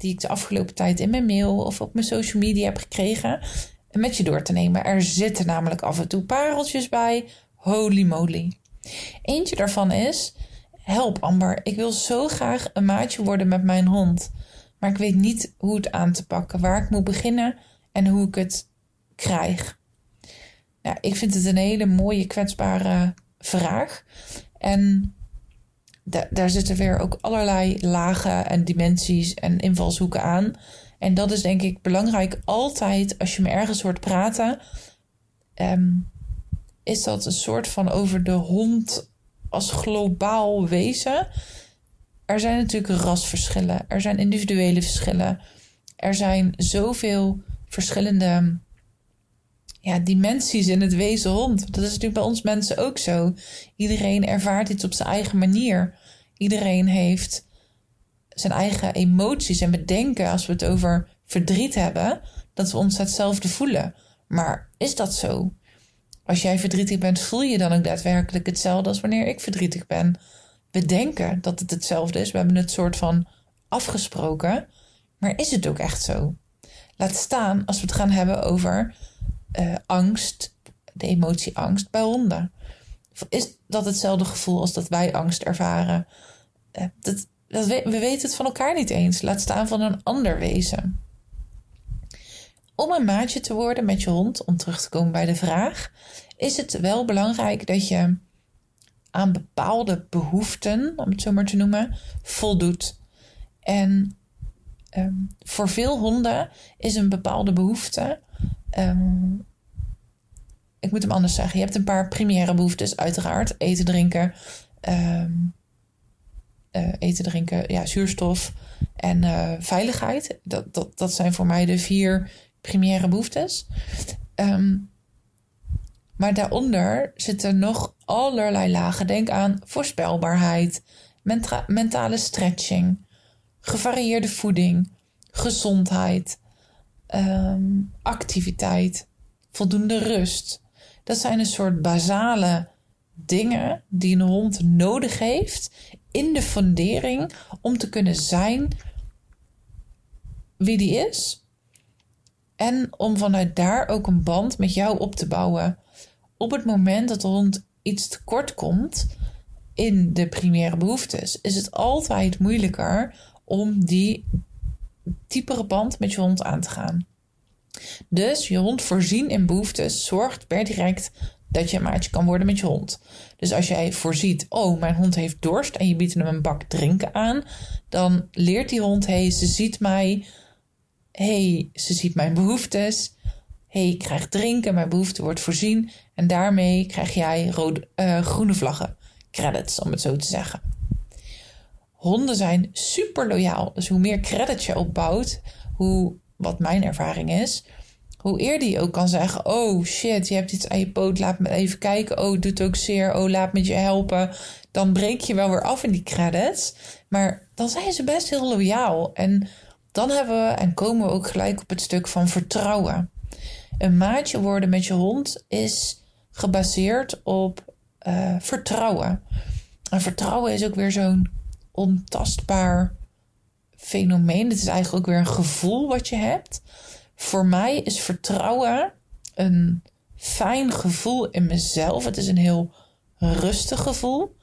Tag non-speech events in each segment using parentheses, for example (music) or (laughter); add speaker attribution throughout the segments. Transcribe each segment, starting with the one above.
Speaker 1: die ik de afgelopen tijd in mijn mail of op mijn social media heb gekregen, met je door te nemen. Er zitten namelijk af en toe pareltjes bij. Holy moly. Eentje daarvan is: Help Amber, ik wil zo graag een maatje worden met mijn hond. Maar ik weet niet hoe het aan te pakken, waar ik moet beginnen en hoe ik het krijg. Ja, ik vind het een hele mooie, kwetsbare vraag. En daar zitten weer ook allerlei lagen en dimensies en invalshoeken aan. En dat is denk ik belangrijk altijd als je me ergens hoort praten. Ehm, is dat een soort van over de hond als globaal wezen. Er zijn natuurlijk rasverschillen, er zijn individuele verschillen, er zijn zoveel verschillende ja, dimensies in het wezen hond. Dat is natuurlijk bij ons mensen ook zo. Iedereen ervaart iets op zijn eigen manier. Iedereen heeft zijn eigen emoties en bedenken als we het over verdriet hebben, dat we ons hetzelfde voelen. Maar is dat zo? Als jij verdrietig bent, voel je dan ook daadwerkelijk hetzelfde als wanneer ik verdrietig ben? We denken dat het hetzelfde is. We hebben het soort van afgesproken. Maar is het ook echt zo? Laat staan als we het gaan hebben over uh, angst, de emotie angst bij honden. Is dat hetzelfde gevoel als dat wij angst ervaren? Uh, dat, we, we weten het van elkaar niet eens. Laat staan van een ander wezen. Om een maatje te worden met je hond, om terug te komen bij de vraag, is het wel belangrijk dat je aan bepaalde behoeften, om het zo maar te noemen, voldoet. En um, voor veel honden is een bepaalde behoefte. Um, ik moet hem anders zeggen. Je hebt een paar primaire behoeftes, uiteraard. Eten, drinken. Um, uh, eten, drinken, ja, zuurstof en uh, veiligheid. Dat, dat, dat zijn voor mij de vier primaire behoeftes. Um, maar daaronder zitten nog allerlei lagen. Denk aan voorspelbaarheid, mentale stretching, gevarieerde voeding, gezondheid, um, activiteit, voldoende rust. Dat zijn een soort basale dingen die een hond nodig heeft in de fundering om te kunnen zijn wie die is. En om vanuit daar ook een band met jou op te bouwen. Op het moment dat de hond iets tekort komt in de primaire behoeftes, is het altijd moeilijker om die diepere band met je hond aan te gaan. Dus je hond voorzien in behoeftes zorgt per direct dat je een maatje kan worden met je hond. Dus als jij voorziet, oh, mijn hond heeft dorst en je biedt hem een bak drinken aan, dan leert die hond, hey, ze ziet mij, hey, ze ziet mijn behoeftes, hey, ik krijg drinken, mijn behoefte wordt voorzien en daarmee krijg jij rode, uh, groene vlaggen, credits, om het zo te zeggen. Honden zijn super loyaal, dus hoe meer credits je opbouwt, hoe, wat mijn ervaring is, hoe eerder je ook kan zeggen: Oh shit, je hebt iets aan je poot, laat me even kijken. Oh, het doet ook zeer. Oh, laat me je helpen. Dan breek je wel weer af in die credits. Maar dan zijn ze best heel loyaal. En dan hebben we en komen we ook gelijk op het stuk van vertrouwen. Een maatje worden met je hond is gebaseerd op uh, vertrouwen. En vertrouwen is ook weer zo'n ontastbaar fenomeen. Het is eigenlijk ook weer een gevoel wat je hebt. Voor mij is vertrouwen een fijn gevoel in mezelf. Het is een heel rustig gevoel.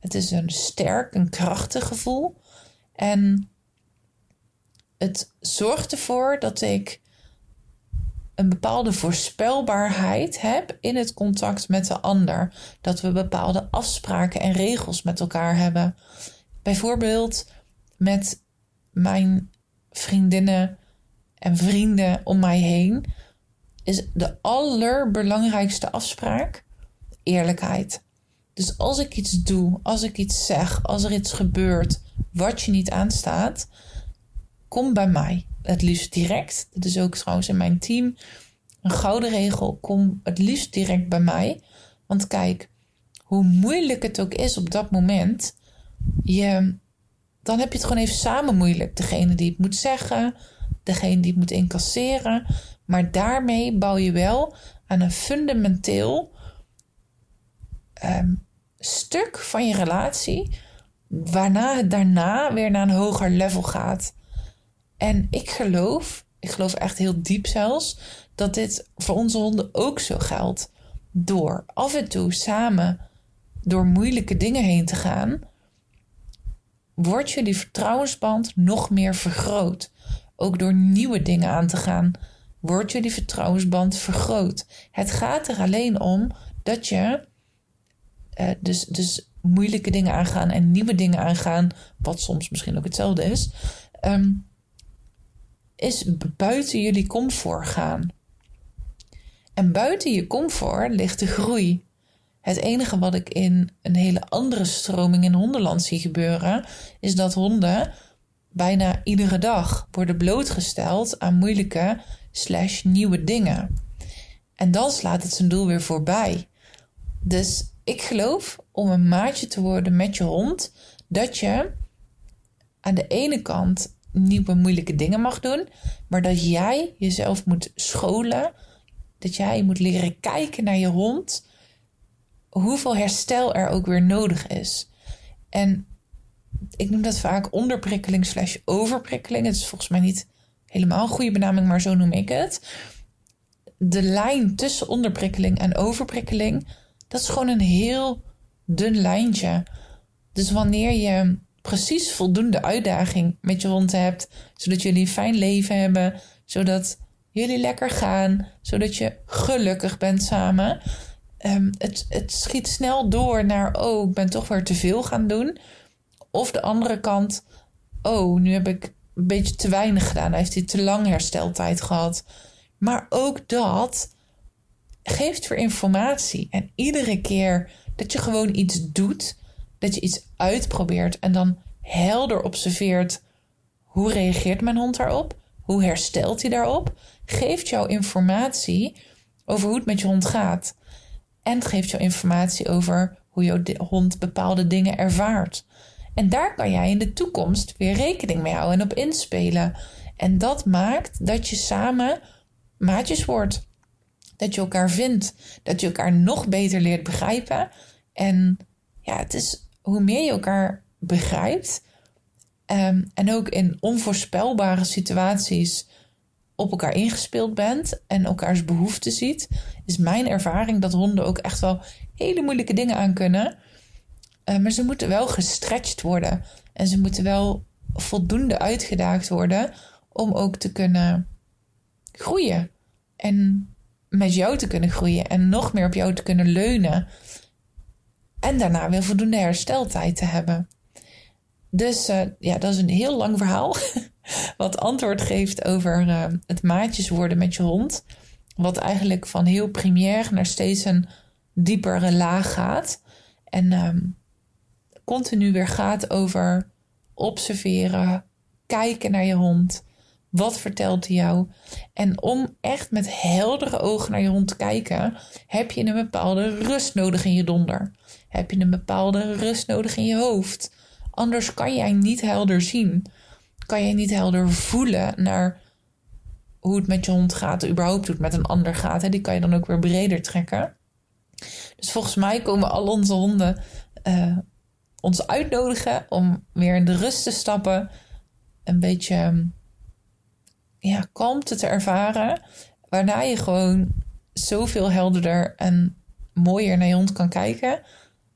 Speaker 1: Het is een sterk, een krachtig gevoel. En het zorgt ervoor dat ik een bepaalde voorspelbaarheid heb in het contact met de ander. Dat we bepaalde afspraken en regels met elkaar hebben. Bijvoorbeeld met mijn vriendinnen en vrienden om mij heen, is de allerbelangrijkste afspraak eerlijkheid. Dus als ik iets doe, als ik iets zeg, als er iets gebeurt wat je niet aanstaat, kom bij mij. Het liefst direct. Dat is ook trouwens in mijn team een gouden regel. Kom het liefst direct bij mij. Want kijk, hoe moeilijk het ook is op dat moment, je, dan heb je het gewoon even samen moeilijk. Degene die het moet zeggen, degene die het moet incasseren. Maar daarmee bouw je wel aan een fundamenteel um, stuk van je relatie, waarna het daarna weer naar een hoger level gaat. En ik geloof, ik geloof echt heel diep zelfs, dat dit voor onze honden ook zo geldt. Door af en toe samen door moeilijke dingen heen te gaan, wordt jullie vertrouwensband nog meer vergroot. Ook door nieuwe dingen aan te gaan, wordt jullie vertrouwensband vergroot. Het gaat er alleen om dat je uh, dus, dus moeilijke dingen aangaan en nieuwe dingen aangaan, wat soms misschien ook hetzelfde is, um, is buiten jullie comfort gaan. En buiten je comfort ligt de groei. Het enige wat ik in een hele andere stroming in hondenland zie gebeuren, is dat honden bijna iedere dag worden blootgesteld aan moeilijke slash nieuwe dingen. En dan slaat het zijn doel weer voorbij. Dus ik geloof om een maatje te worden met je hond, dat je aan de ene kant nieuwe moeilijke dingen mag doen, maar dat jij jezelf moet scholen, dat jij moet leren kijken naar je hond, hoeveel herstel er ook weer nodig is. En ik noem dat vaak onderprikkeling slash overprikkeling. Het is volgens mij niet helemaal een goede benaming, maar zo noem ik het. De lijn tussen onderprikkeling en overprikkeling, dat is gewoon een heel dun lijntje. Dus wanneer je precies voldoende uitdaging met je hond hebt, zodat jullie een fijn leven hebben, zodat jullie lekker gaan, zodat je gelukkig bent samen. Um, het, het schiet snel door naar, oh, ik ben toch weer te veel gaan doen. Of de andere kant, oh, nu heb ik een beetje te weinig gedaan. Hij heeft hij te lang hersteltijd gehad. Maar ook dat geeft weer informatie. En iedere keer dat je gewoon iets doet, dat je iets uitprobeert en dan helder observeert hoe reageert mijn hond daarop, hoe herstelt hij daarop, geeft jou informatie over hoe het met je hond gaat. En geeft jou informatie over hoe jouw hond bepaalde dingen ervaart. En daar kan jij in de toekomst weer rekening mee houden en op inspelen. En dat maakt dat je samen maatjes wordt. Dat je elkaar vindt. Dat je elkaar nog beter leert begrijpen. En ja, het is hoe meer je elkaar begrijpt. Um, en ook in onvoorspelbare situaties op elkaar ingespeeld bent en elkaars behoeften ziet, is mijn ervaring dat honden ook echt wel hele moeilijke dingen aan kunnen. Uh, maar ze moeten wel gestretched worden en ze moeten wel voldoende uitgedaagd worden om ook te kunnen groeien. En met jou te kunnen groeien en nog meer op jou te kunnen leunen. En daarna weer voldoende hersteltijd te hebben. Dus uh, ja, dat is een heel lang verhaal. (laughs) wat antwoord geeft over uh, het maatjes worden met je hond. Wat eigenlijk van heel primair naar steeds een diepere laag gaat. En um, continu weer gaat over observeren, kijken naar je hond. Wat vertelt hij jou? En om echt met heldere ogen naar je hond te kijken, heb je een bepaalde rust nodig in je donder. Heb je een bepaalde rust nodig in je hoofd. Anders kan jij niet helder zien. Kan jij niet helder voelen naar hoe het met je hond gaat, überhaupt hoe het met een ander gaat. Hè? Die kan je dan ook weer breder trekken. Dus volgens mij komen al onze honden uh, ons uitnodigen om weer in de rust te stappen. Een beetje ja, kalmte te ervaren. Waarna je gewoon zoveel helderder en mooier naar je hond kan kijken.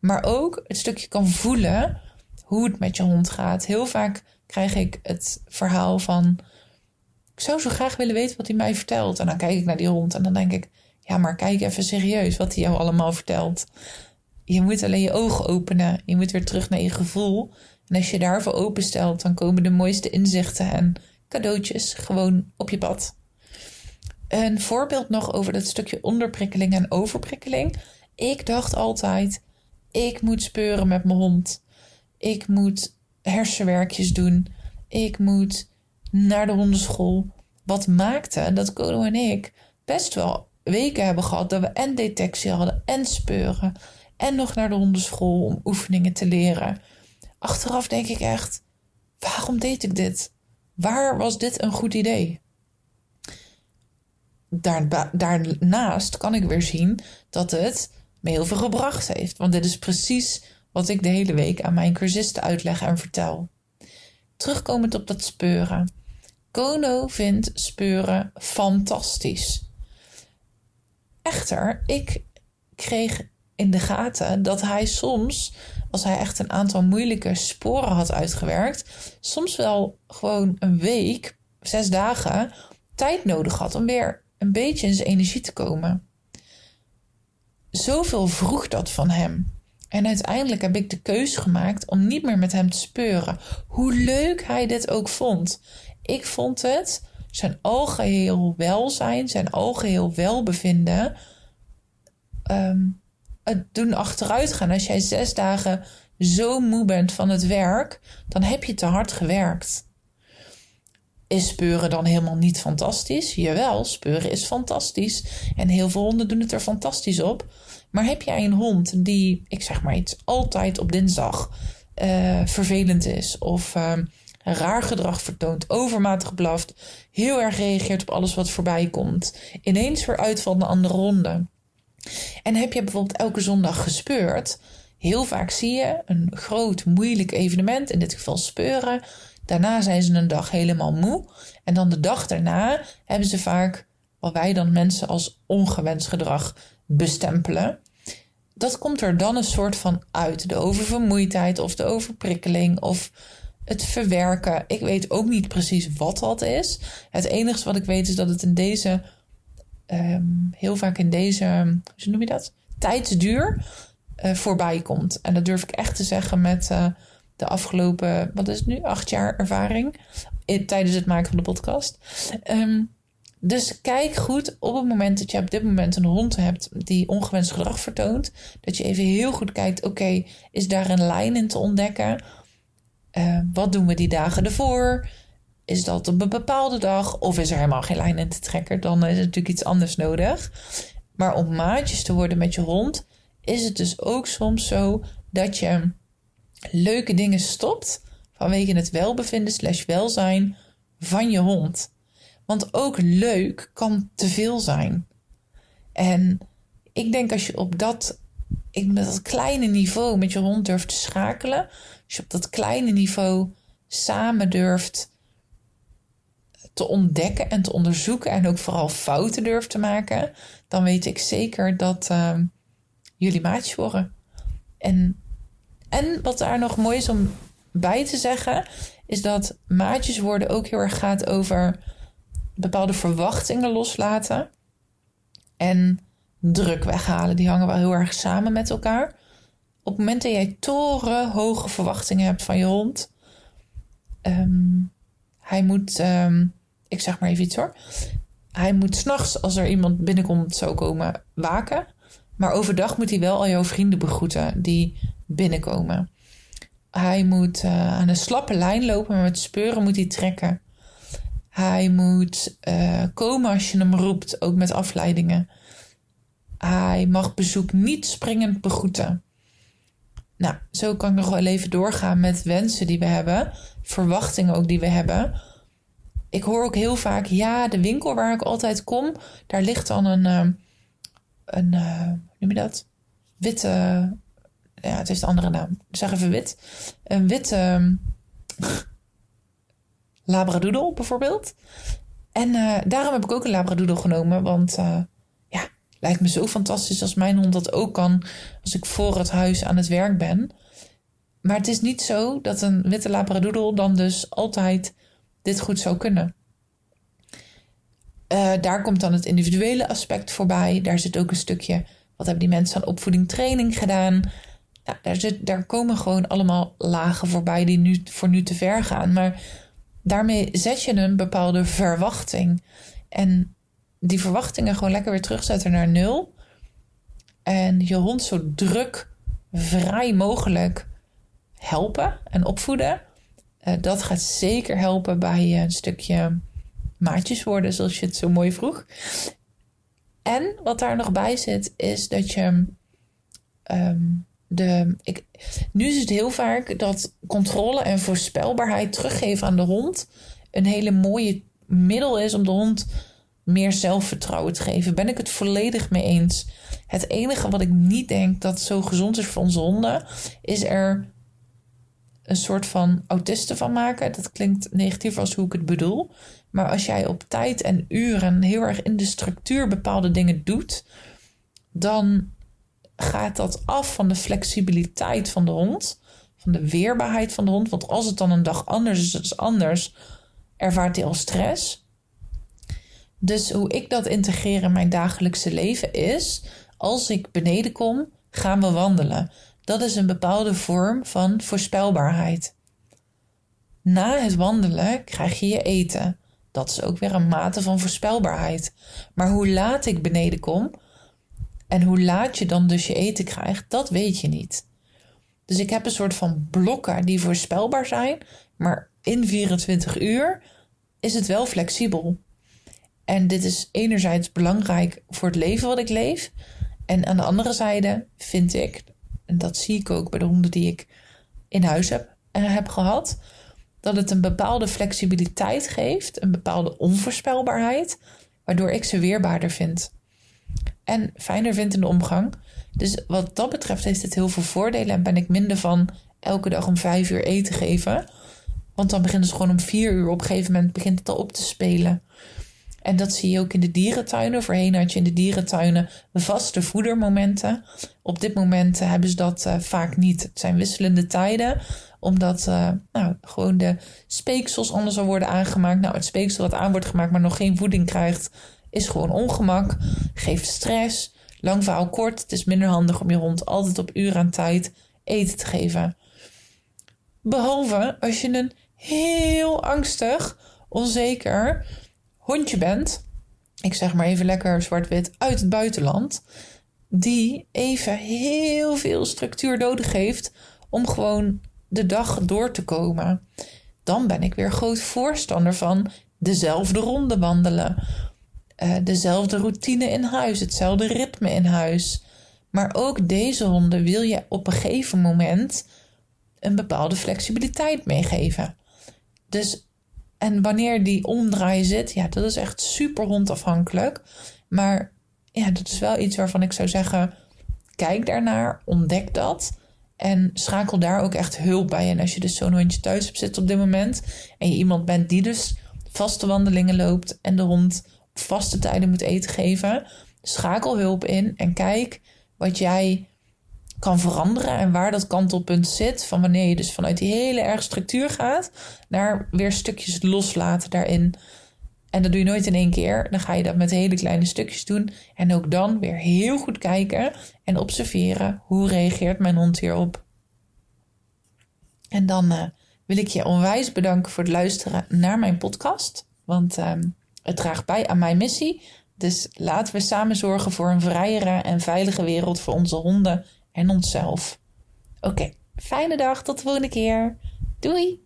Speaker 1: Maar ook het stukje kan voelen hoe het met je hond gaat. Heel vaak krijg ik het verhaal van: Ik zou zo graag willen weten wat hij mij vertelt. En dan kijk ik naar die hond en dan denk ik: Ja, maar kijk even serieus wat hij jou allemaal vertelt. Je moet alleen je ogen openen. Je moet weer terug naar je gevoel. En als je daarvoor openstelt, dan komen de mooiste inzichten en cadeautjes gewoon op je pad. Een voorbeeld nog over dat stukje onderprikkeling en overprikkeling. Ik dacht altijd: ik moet speuren met mijn hond. Ik moet hersenwerkjes doen. Ik moet naar de hondenschool. Wat maakte dat Kodo en ik best wel weken hebben gehad dat we en detectie hadden en speuren. En nog naar de hondenschool om oefeningen te leren. Achteraf denk ik echt: waarom deed ik dit? Waar was dit een goed idee? daarnaast kan ik weer zien dat het me heel veel gebracht heeft. Want dit is precies wat ik de hele week aan mijn cursisten uitleg en vertel. Terugkomend op dat speuren. Kono vindt speuren fantastisch. Echter, ik kreeg in de gaten dat hij soms, als hij echt een aantal moeilijke sporen had uitgewerkt, soms wel gewoon een week, zes dagen, tijd nodig had om weer een beetje in zijn energie te komen. Zoveel vroeg dat van hem. En uiteindelijk heb ik de keuze gemaakt om niet meer met hem te speuren. Hoe leuk hij dit ook vond. Ik vond het zijn algeheel welzijn, zijn algeheel welbevinden. Um, het doen achteruit gaan. Als jij zes dagen zo moe bent van het werk, dan heb je te hard gewerkt. Is speuren dan helemaal niet fantastisch? Jawel, speuren is fantastisch. En heel veel honden doen het er fantastisch op. Maar heb jij een hond die, ik zeg maar iets, altijd op dinsdag uh, vervelend is of uh, raar gedrag vertoont, overmatig blaft, heel erg reageert op alles wat voorbij komt, ineens weer uitvalt naar andere honden. En heb je bijvoorbeeld elke zondag gespeurd? Heel vaak zie je een groot, moeilijk evenement, in dit geval speuren. Daarna zijn ze een dag helemaal moe. En dan de dag daarna hebben ze vaak wat wij dan mensen als ongewenst gedrag bestempelen. Dat komt er dan een soort van uit. De oververmoeidheid of de overprikkeling of het verwerken. Ik weet ook niet precies wat dat is. Het enige wat ik weet is dat het in deze, um, heel vaak in deze, hoe noem je dat? Tijdsduur uh, voorbij komt. En dat durf ik echt te zeggen met uh, de afgelopen, wat is het nu, acht jaar ervaring in, tijdens het maken van de podcast. Um, dus kijk goed op het moment dat je op dit moment een hond hebt die ongewenst gedrag vertoont. Dat je even heel goed kijkt: oké, is daar een lijn in te ontdekken? Uh, wat doen we die dagen ervoor? Is dat op een bepaalde dag? Of is er helemaal geen lijn in te trekken? Dan is er natuurlijk iets anders nodig. Maar om maatjes te worden met je hond, is het dus ook soms zo dat je leuke dingen stopt vanwege het welbevinden slash welzijn van je hond. Want ook leuk kan te veel zijn. En ik denk als je op dat, met dat kleine niveau met je hond durft te schakelen, als je op dat kleine niveau samen durft te ontdekken en te onderzoeken en ook vooral fouten durft te maken, dan weet ik zeker dat uh, jullie maatjes worden. En, en wat daar nog mooi is om bij te zeggen, is dat maatjes worden ook heel erg gaat over bepaalde verwachtingen loslaten en druk weghalen. Die hangen wel heel erg samen met elkaar. Op het moment dat jij torenhoge verwachtingen hebt van je hond, um, hij moet, um, ik zeg maar even iets hoor. Hij moet s'nachts, als er iemand binnenkomt, zo komen waken. Maar overdag moet hij wel al jouw vrienden begroeten die binnenkomen. Hij moet uh, aan een slappe lijn lopen, maar met speuren moet hij trekken. Hij moet uh, komen als je hem roept, ook met afleidingen. Hij mag bezoek niet springend begroeten. Nou, zo kan ik nog wel even doorgaan met wensen die we hebben, verwachtingen ook die we hebben. Ik hoor ook heel vaak, ja, de winkel waar ik altijd kom, daar ligt dan een, uh, een uh, hoe noem je dat? Witte, ja, het heeft een andere naam. Zeg even wit. Een witte labradoodle bijvoorbeeld. En uh, daarom heb ik ook een labradoodle genomen. Want uh, ja, lijkt me zo fantastisch als mijn hond dat ook kan. Als ik voor het huis aan het werk ben. Maar het is niet zo dat een witte labradoodle dan dus altijd dit goed zou kunnen. Uh, daar komt dan het individuele aspect voorbij. Daar zit ook een stukje, wat hebben die mensen aan opvoeding, training gedaan? Nou, daar, zit, daar komen gewoon allemaal lagen voorbij die nu, voor nu te ver gaan. Maar daarmee zet je een bepaalde verwachting. En die verwachtingen gewoon lekker weer terugzetten naar nul. En je hond zo druk, vrij mogelijk helpen en opvoeden. Uh, dat gaat zeker helpen bij een stukje maatjes worden, zoals je het zo mooi vroeg. En wat daar nog bij zit, is dat je um, de, ik, nu is het heel vaak dat controle en voorspelbaarheid teruggeven aan de hond een hele mooie middel is om de hond meer zelfvertrouwen te geven. Ben ik het volledig mee eens. Het enige wat ik niet denk dat zo gezond is voor onze honden, is er een soort van autisten van maken. Dat klinkt negatief als hoe ik het bedoel. Maar als jij op tijd en uren heel erg in de structuur bepaalde dingen doet, dan gaat dat af van de flexibiliteit van de hond, van de weerbaarheid van de hond. Want als het dan een dag anders is, is anders, ervaart hij al stress. Dus hoe ik dat integreer in mijn dagelijkse leven is, als ik beneden kom, gaan we wandelen. Dat is een bepaalde vorm van voorspelbaarheid. Na het wandelen krijg je je eten. Dat is ook weer een mate van voorspelbaarheid. Maar hoe laat ik beneden kom en hoe laat je dan dus je eten krijgt, dat weet je niet. Dus ik heb een soort van blokken die voorspelbaar zijn, maar in 24 uur is het wel flexibel. En dit is enerzijds belangrijk voor het leven wat ik leef. En aan de andere zijde vind ik, en dat zie ik ook bij de honden die ik in huis heb, uh, heb gehad, dat het een bepaalde flexibiliteit geeft, een bepaalde onvoorspelbaarheid, waardoor ik ze weerbaarder vind. En fijner vind in de omgang. Dus wat dat betreft heeft het heel veel voordelen en ben ik minder van elke dag om vijf uur eten geven. Want dan beginnen ze gewoon om vier uur. Op een gegeven moment begint het al op te spelen. En dat zie je ook in de dierentuinen. Voorheen had je in de dierentuinen vaste voedermomenten. Op dit moment hebben ze dat uh, vaak niet. Het zijn wisselende tijden, omdat uh, nou, gewoon de speeksels anders al worden aangemaakt. Nou, het speeksel dat aan wordt gemaakt, maar nog geen voeding krijgt, is gewoon ongemak, geeft stress. Lang verhaal kort, het is minder handig om je hond altijd op uur aan tijd eten te geven. Behalve als je een heel angstig, onzeker hondje bent, ik zeg maar even lekker zwart-wit uit het buitenland, die even heel veel structuur nodig heeft om gewoon de dag door te komen. Dan ben ik weer groot voorstander van dezelfde ronde wandelen, uh, dezelfde routine in huis, hetzelfde ritme in huis. Maar ook deze honden wil je op een gegeven moment een bepaalde flexibiliteit meegeven. Dus en wanneer die omdraaien zit, ja, dat is echt super hondafhankelijk. Maar ja, dat is wel iets waarvan ik zou zeggen: kijk daarnaar, ontdek dat. En schakel daar ook echt hulp bij. En als je dus zo'n hondje thuis hebt zitten op dit moment. En je iemand bent die dus vaste wandelingen loopt. En de hond vaste tijden moet eten geven. Schakel hulp in en kijk wat jij kan veranderen en waar dat kantelpunt zit. Van wanneer je dus vanuit die hele erg structuur gaat naar weer stukjes loslaten daarin. En dat doe je nooit in één keer. Dan ga je dat met hele kleine stukjes doen. En ook dan weer heel goed kijken en observeren hoe reageert mijn hond hierop. En dan uh, wil ik je onwijs bedanken voor het luisteren naar mijn podcast. Want uh, het draagt bij aan mijn missie. Dus laten we samen zorgen voor een vrijere en veilige wereld voor onze honden en onszelf. Oké, fijne dag, tot de volgende keer. Doei!